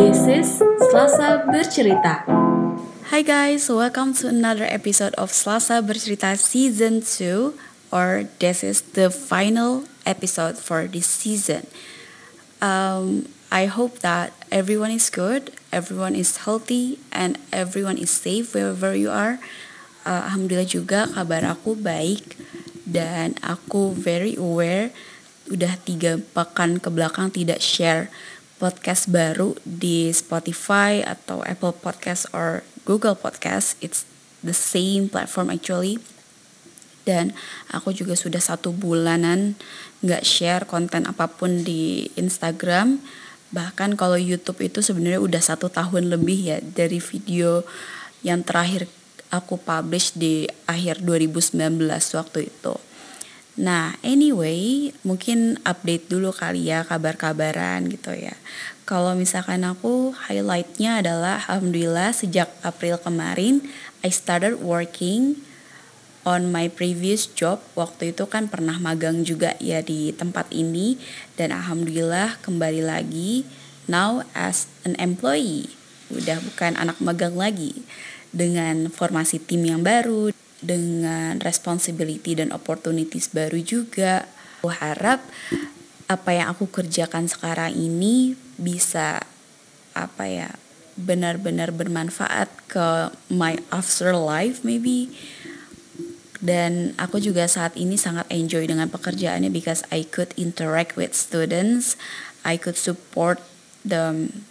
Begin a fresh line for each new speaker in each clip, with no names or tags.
This is Selasa Bercerita.
Hi guys, welcome to another episode of Selasa Bercerita Season 2 or this is the final episode for this season. Um, I hope that everyone is good, everyone is healthy, and everyone is safe wherever you are. Uh, Alhamdulillah juga kabar aku baik dan aku very aware udah tiga pekan ke belakang tidak share podcast baru di Spotify atau Apple Podcast or Google Podcast. It's the same platform actually. Dan aku juga sudah satu bulanan nggak share konten apa pun di Instagram. Bahkan kalau YouTube itu sebenarnya udah satu tahun lebih ya dari video yang terakhir aku publish di akhir 2019 waktu itu. Nah, anyway, mungkin update dulu kali ya kabar-kabaran gitu ya. Kalau misalkan aku highlightnya adalah Alhamdulillah sejak April kemarin I started working on my previous job. Waktu itu kan pernah magang juga ya di tempat ini dan Alhamdulillah kembali lagi now as an employee. Udah bukan anak magang lagi dengan formasi tim yang baru dengan responsibility dan opportunities baru juga. Aku harap apa yang aku kerjakan sekarang ini bisa apa ya benar-benar bermanfaat ke my after life maybe. Dan aku juga saat ini sangat enjoy dengan pekerjaannya because I could interact with students. I could support them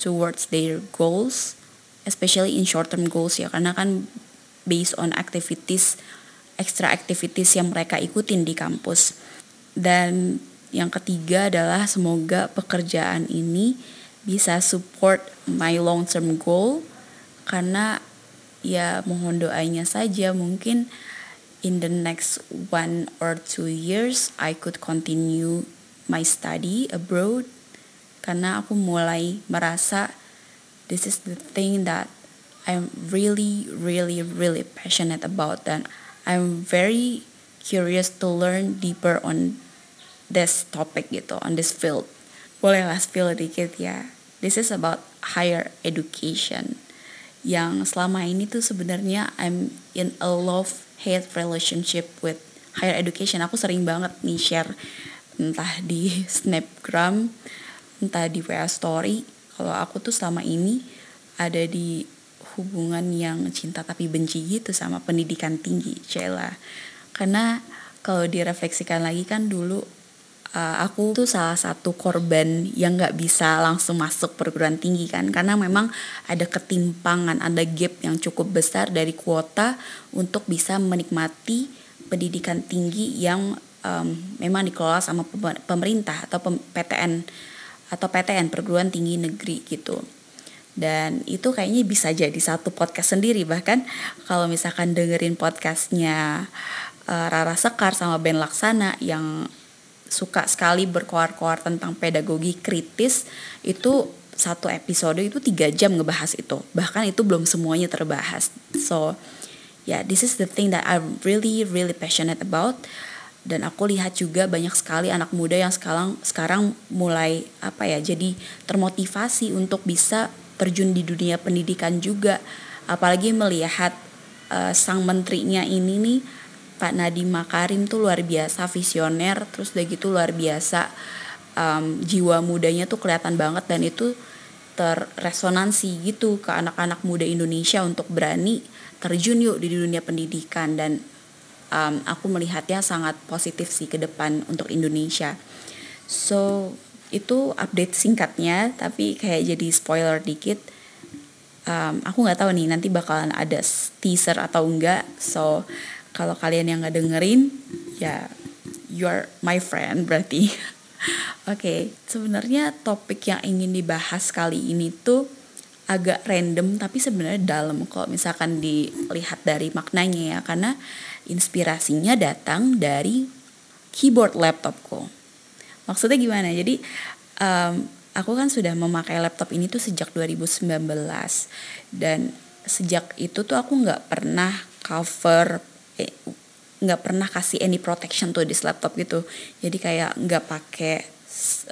towards their goals especially in short term goals ya. Karena kan based on activities extra activities yang mereka ikutin di kampus. Dan yang ketiga adalah semoga pekerjaan ini bisa support my long term goal karena ya mohon doanya saja mungkin in the next one or two years I could continue my study abroad karena aku mulai merasa this is the thing that I'm really, really, really passionate about and I'm very curious to learn deeper on this topic gitu, on this field. Bolehlah spill dikit ya. This is about higher education. Yang selama ini tuh sebenarnya I'm in a love-hate relationship with higher education. Aku sering banget nih share entah di snapgram, entah di WA story. Kalau aku tuh selama ini ada di hubungan yang cinta tapi benci gitu sama pendidikan tinggi Cela karena kalau direfleksikan lagi kan dulu uh, aku tuh salah satu korban yang nggak bisa langsung masuk perguruan tinggi kan. Karena memang ada ketimpangan ada gap yang cukup besar dari kuota untuk bisa menikmati pendidikan tinggi yang um, memang dikelola sama pemerintah atau PTN atau PTN perguruan tinggi negeri gitu dan itu kayaknya bisa jadi satu podcast sendiri. Bahkan kalau misalkan dengerin podcastnya uh, Rara Sekar sama Ben Laksana yang suka sekali berkoar-koar tentang pedagogi kritis itu satu episode itu tiga jam ngebahas itu. Bahkan itu belum semuanya terbahas. So yeah this is the thing that I'm really really passionate about. Dan aku lihat juga banyak sekali anak muda yang sekarang sekarang mulai apa ya jadi termotivasi untuk bisa terjun di dunia pendidikan juga apalagi melihat uh, sang menterinya ini nih Pak Nadiem Makarim tuh luar biasa visioner terus udah gitu luar biasa um, jiwa mudanya tuh kelihatan banget dan itu terresonansi gitu ke anak-anak muda Indonesia untuk berani terjun yuk di dunia pendidikan dan um, aku melihatnya sangat positif sih ke depan untuk Indonesia. So itu update singkatnya tapi kayak jadi spoiler dikit. Um, aku nggak tahu nih nanti bakalan ada teaser atau enggak so kalau kalian yang nggak dengerin ya you're my friend berarti. Oke okay, sebenarnya topik yang ingin dibahas kali ini tuh agak random tapi sebenarnya dalam kalau misalkan dilihat dari maknanya ya karena inspirasinya datang dari keyboard laptopku maksudnya gimana? Jadi um, aku kan sudah memakai laptop ini tuh sejak 2019 dan sejak itu tuh aku nggak pernah cover eh, nggak eh, pernah kasih any protection tuh di laptop gitu. Jadi kayak nggak pakai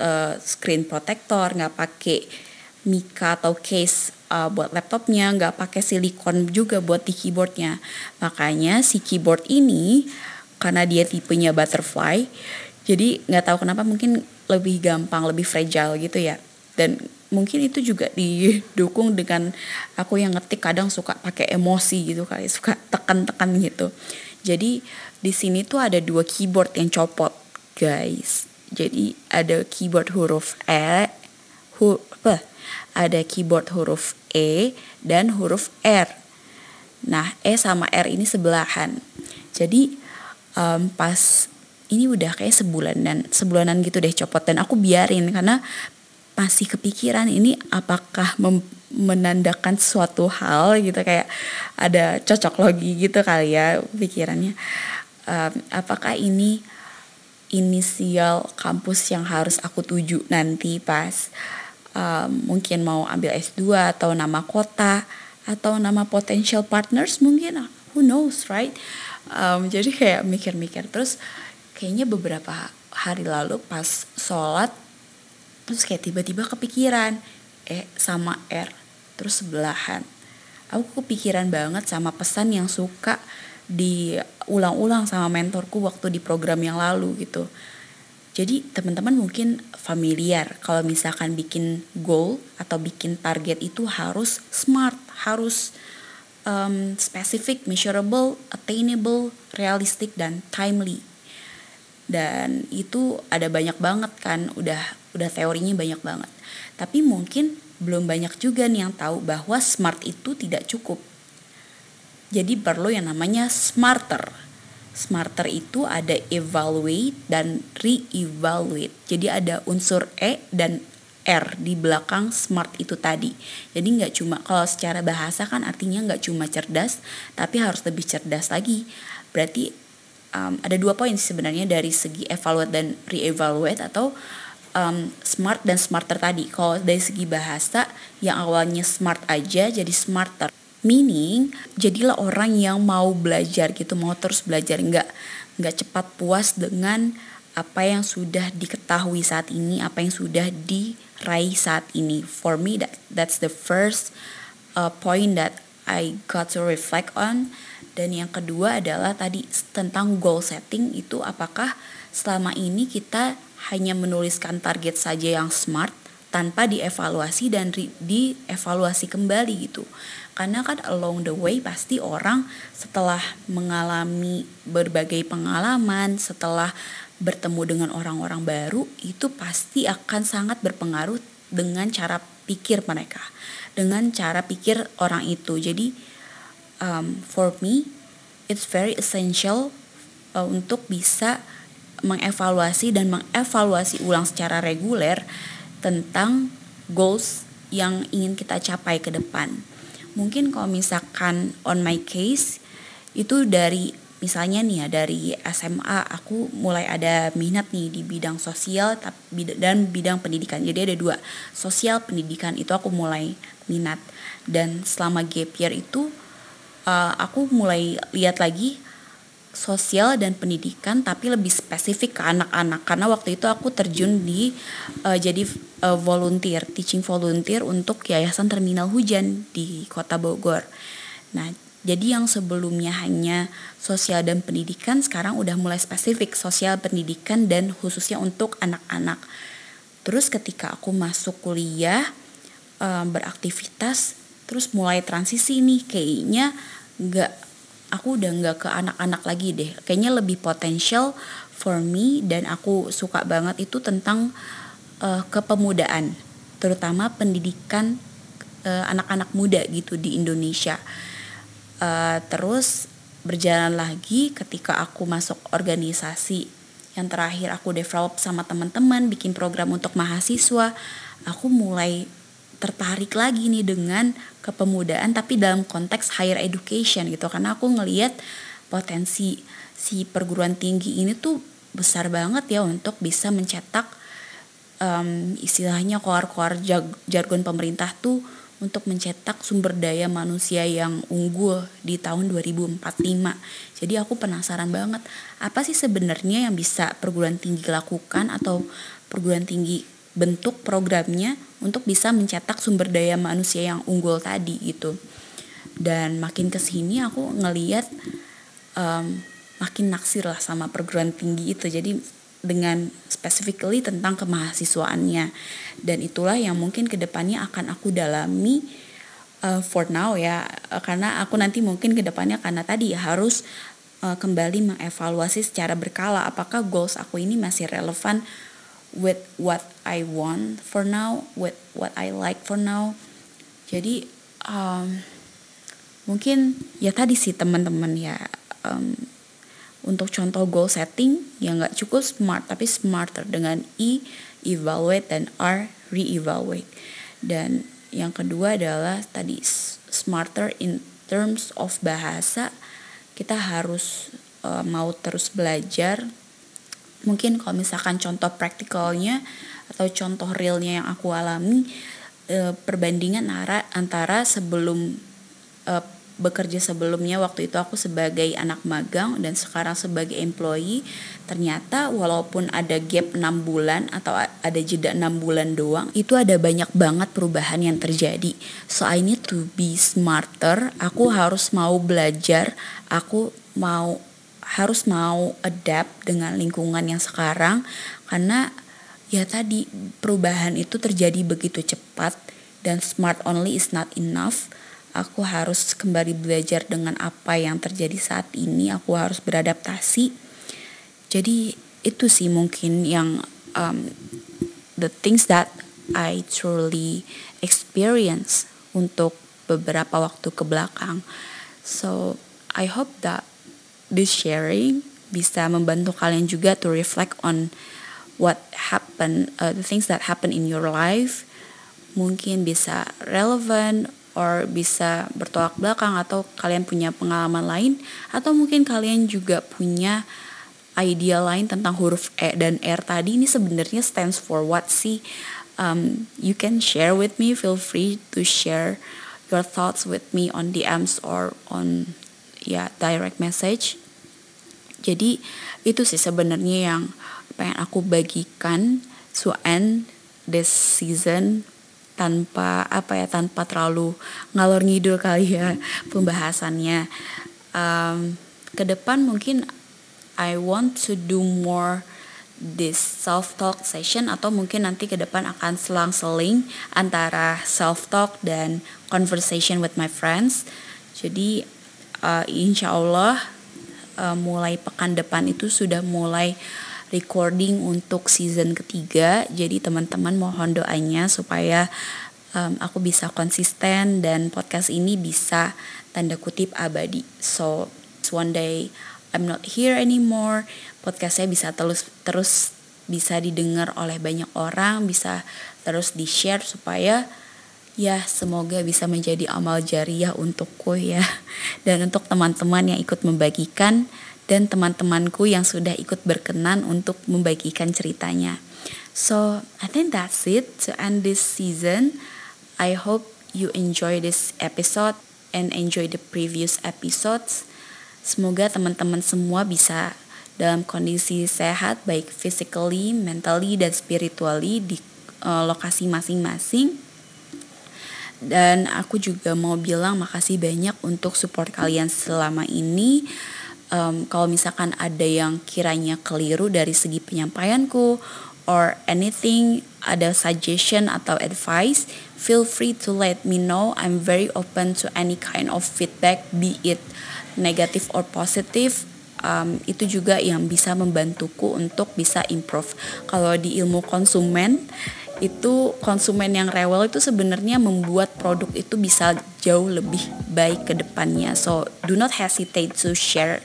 uh, screen protector nggak pakai mika atau case uh, buat laptopnya, nggak pakai silikon juga buat di keyboardnya. Makanya si keyboard ini karena dia tipenya butterfly, jadi nggak tahu kenapa mungkin lebih gampang, lebih fragile gitu ya. Dan mungkin itu juga didukung dengan aku yang ngetik kadang suka pakai emosi gitu kali, suka tekan-tekan gitu. Jadi di sini tuh ada dua keyboard yang copot, guys. Jadi ada keyboard huruf E, huruf apa? Ada keyboard huruf E dan huruf R. Nah, E sama R ini sebelahan. Jadi um, pas ini udah kayak sebulanan, sebulanan gitu deh copot. Dan aku biarin karena masih kepikiran ini apakah menandakan suatu hal gitu kayak ada cocok logi gitu kali ya pikirannya. Um, apakah ini inisial kampus yang harus aku tuju nanti pas um, mungkin mau ambil S2 atau nama kota atau nama potential partners mungkin who knows right? Um, jadi kayak mikir-mikir. Terus kayaknya beberapa hari lalu pas sholat terus kayak tiba-tiba kepikiran E sama R terus sebelahan aku kepikiran banget sama pesan yang suka diulang-ulang sama mentorku waktu di program yang lalu gitu. Jadi teman-teman mungkin familiar kalau misalkan bikin goal atau bikin target itu harus smart, harus um, specific, measurable, attainable, realistic dan timely. Dan itu ada banyak banget kan, udah udah teorinya banyak banget. Tapi mungkin belum banyak juga nih yang tahu bahwa smart itu tidak cukup jadi perlu yang namanya smarter. Smarter itu ada evaluate dan re-evaluate. Jadi ada unsur E dan R di belakang smart itu tadi. Jadi nggak cuma kalau secara bahasa kan artinya nggak cuma cerdas, tapi harus lebih cerdas lagi. Berarti um, ada dua poin sebenarnya dari segi evaluate dan re-evaluate atau um, smart dan smarter tadi. Kalau dari segi bahasa yang awalnya smart aja jadi smarter. Meaning, jadilah orang yang mau belajar gitu, mau terus belajar, nggak nggak cepat puas dengan apa yang sudah diketahui saat ini, apa yang sudah diraih saat ini. For me, that that's the first uh, point that I got to reflect on. Dan yang kedua adalah tadi tentang goal setting itu apakah selama ini kita hanya menuliskan target saja yang smart tanpa dievaluasi dan dievaluasi kembali gitu. Karena kan along the way pasti orang setelah mengalami berbagai pengalaman setelah bertemu dengan orang-orang baru itu pasti akan sangat berpengaruh dengan cara pikir mereka dengan cara pikir orang itu. Jadi um, for me it's very essential uh, untuk bisa mengevaluasi dan mengevaluasi ulang secara reguler tentang goals yang ingin kita capai ke depan. Mungkin kalau misalkan on my case itu dari misalnya nih ya dari SMA aku mulai ada minat nih di bidang sosial dan bidang pendidikan. Jadi ada dua sosial pendidikan itu aku mulai minat. Dan selama gap year itu uh, aku mulai lihat lagi sosial dan pendidikan tapi lebih spesifik ke anak-anak karena waktu itu aku terjun di uh, jadi uh, volunteer teaching volunteer untuk yayasan terminal hujan di kota Bogor. Nah jadi yang sebelumnya hanya sosial dan pendidikan sekarang udah mulai spesifik sosial pendidikan dan khususnya untuk anak-anak. Terus ketika aku masuk kuliah um, beraktivitas terus mulai transisi nih kayaknya nggak aku udah nggak ke anak-anak lagi deh. Kayaknya lebih potensial for me dan aku suka banget itu tentang uh, kepemudaan terutama pendidikan uh, anak-anak muda gitu di Indonesia. Uh, terus berjalan lagi ketika aku masuk organisasi yang terakhir aku develop sama teman-teman bikin program untuk mahasiswa aku mulai tertarik lagi nih dengan kepemudaan tapi dalam konteks higher education gitu karena aku ngelihat potensi si perguruan tinggi ini tuh besar banget ya untuk bisa mencetak um, istilahnya koar-koar jargon pemerintah tuh untuk mencetak sumber daya manusia yang unggul di tahun 2045. Jadi aku penasaran banget apa sih sebenarnya yang bisa perguruan tinggi lakukan atau perguruan tinggi bentuk programnya untuk bisa mencetak sumber daya manusia yang unggul tadi gitu. Dan makin ke sini aku ngeliat um, makin naksir lah sama perguruan tinggi itu. Jadi dengan specifically tentang kemahasiswaannya. Dan itulah yang mungkin ke depannya akan aku dalami uh, for now ya. Uh, karena aku nanti mungkin ke depannya karena tadi harus uh, kembali mengevaluasi secara berkala apakah goals aku ini masih relevan with what I want for now, with what I like for now. Jadi um, mungkin ya tadi sih teman-teman ya um, untuk contoh goal setting ya nggak cukup smart tapi smarter dengan E evaluate dan R re-evaluate dan yang kedua adalah tadi smarter in terms of bahasa kita harus uh, mau terus belajar mungkin kalau misalkan contoh praktikalnya atau contoh realnya yang aku alami e, perbandingan antara antara sebelum e, bekerja sebelumnya waktu itu aku sebagai anak magang dan sekarang sebagai employee ternyata walaupun ada gap 6 bulan atau ada jeda 6 bulan doang itu ada banyak banget perubahan yang terjadi. So I need to be smarter. Aku harus mau belajar. Aku mau harus mau adapt dengan lingkungan yang sekarang karena ya tadi perubahan itu terjadi begitu cepat dan smart only is not enough. Aku harus kembali belajar dengan apa yang terjadi saat ini. Aku harus beradaptasi. Jadi itu sih mungkin yang um, the things that I truly experience untuk beberapa waktu ke belakang. So I hope that this sharing bisa membantu kalian juga to reflect on what happen, uh, the things that happen in your life. Mungkin bisa relevant or bisa bertolak belakang atau kalian punya pengalaman lain atau mungkin kalian juga punya idea lain tentang huruf E dan R tadi ini sebenarnya stands for what sih? Um, you can share with me. Feel free to share your thoughts with me on DMs or on ya direct message. Jadi itu sih sebenarnya yang pengen aku bagikan to end this season tanpa apa ya tanpa terlalu ngalor ngidul kali ya pembahasannya. Um, ke depan mungkin I want to do more this self talk session atau mungkin nanti ke depan akan selang-seling antara self talk dan conversation with my friends. Jadi uh, insya Allah uh, mulai pekan depan itu sudah mulai recording untuk season ketiga. Jadi teman-teman mohon doanya supaya um, aku bisa konsisten dan podcast ini bisa tanda kutip abadi. So one day I'm not here anymore. Podcastnya bisa terus terus bisa didengar oleh banyak orang, bisa terus di share supaya ya semoga bisa menjadi amal jariah untukku ya dan untuk teman-teman yang ikut membagikan dan teman-temanku yang sudah ikut berkenan untuk membagikan ceritanya. So, I think that's it to end this season. I hope you enjoy this episode and enjoy the previous episodes. Semoga teman-teman semua bisa dalam kondisi sehat baik physically, mentally dan spiritually di uh, lokasi masing-masing dan aku juga mau bilang makasih banyak untuk support kalian selama ini. Um, kalau misalkan ada yang kiranya keliru dari segi penyampaianku or anything ada suggestion atau advice feel free to let me know. I'm very open to any kind of feedback be it negative or positive. Um, itu juga yang bisa membantuku untuk bisa improve. Kalau di ilmu konsumen itu konsumen yang rewel itu sebenarnya membuat produk itu bisa jauh lebih baik ke depannya. So do not hesitate to share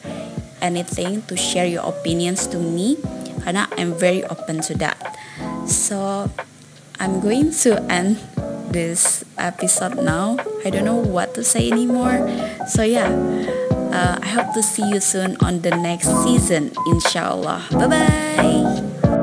anything, to share your opinions to me karena I'm very open to that. So I'm going to end this episode now. I don't know what to say anymore. So yeah, uh, I hope to see you soon on the next season, inshallah. Bye bye.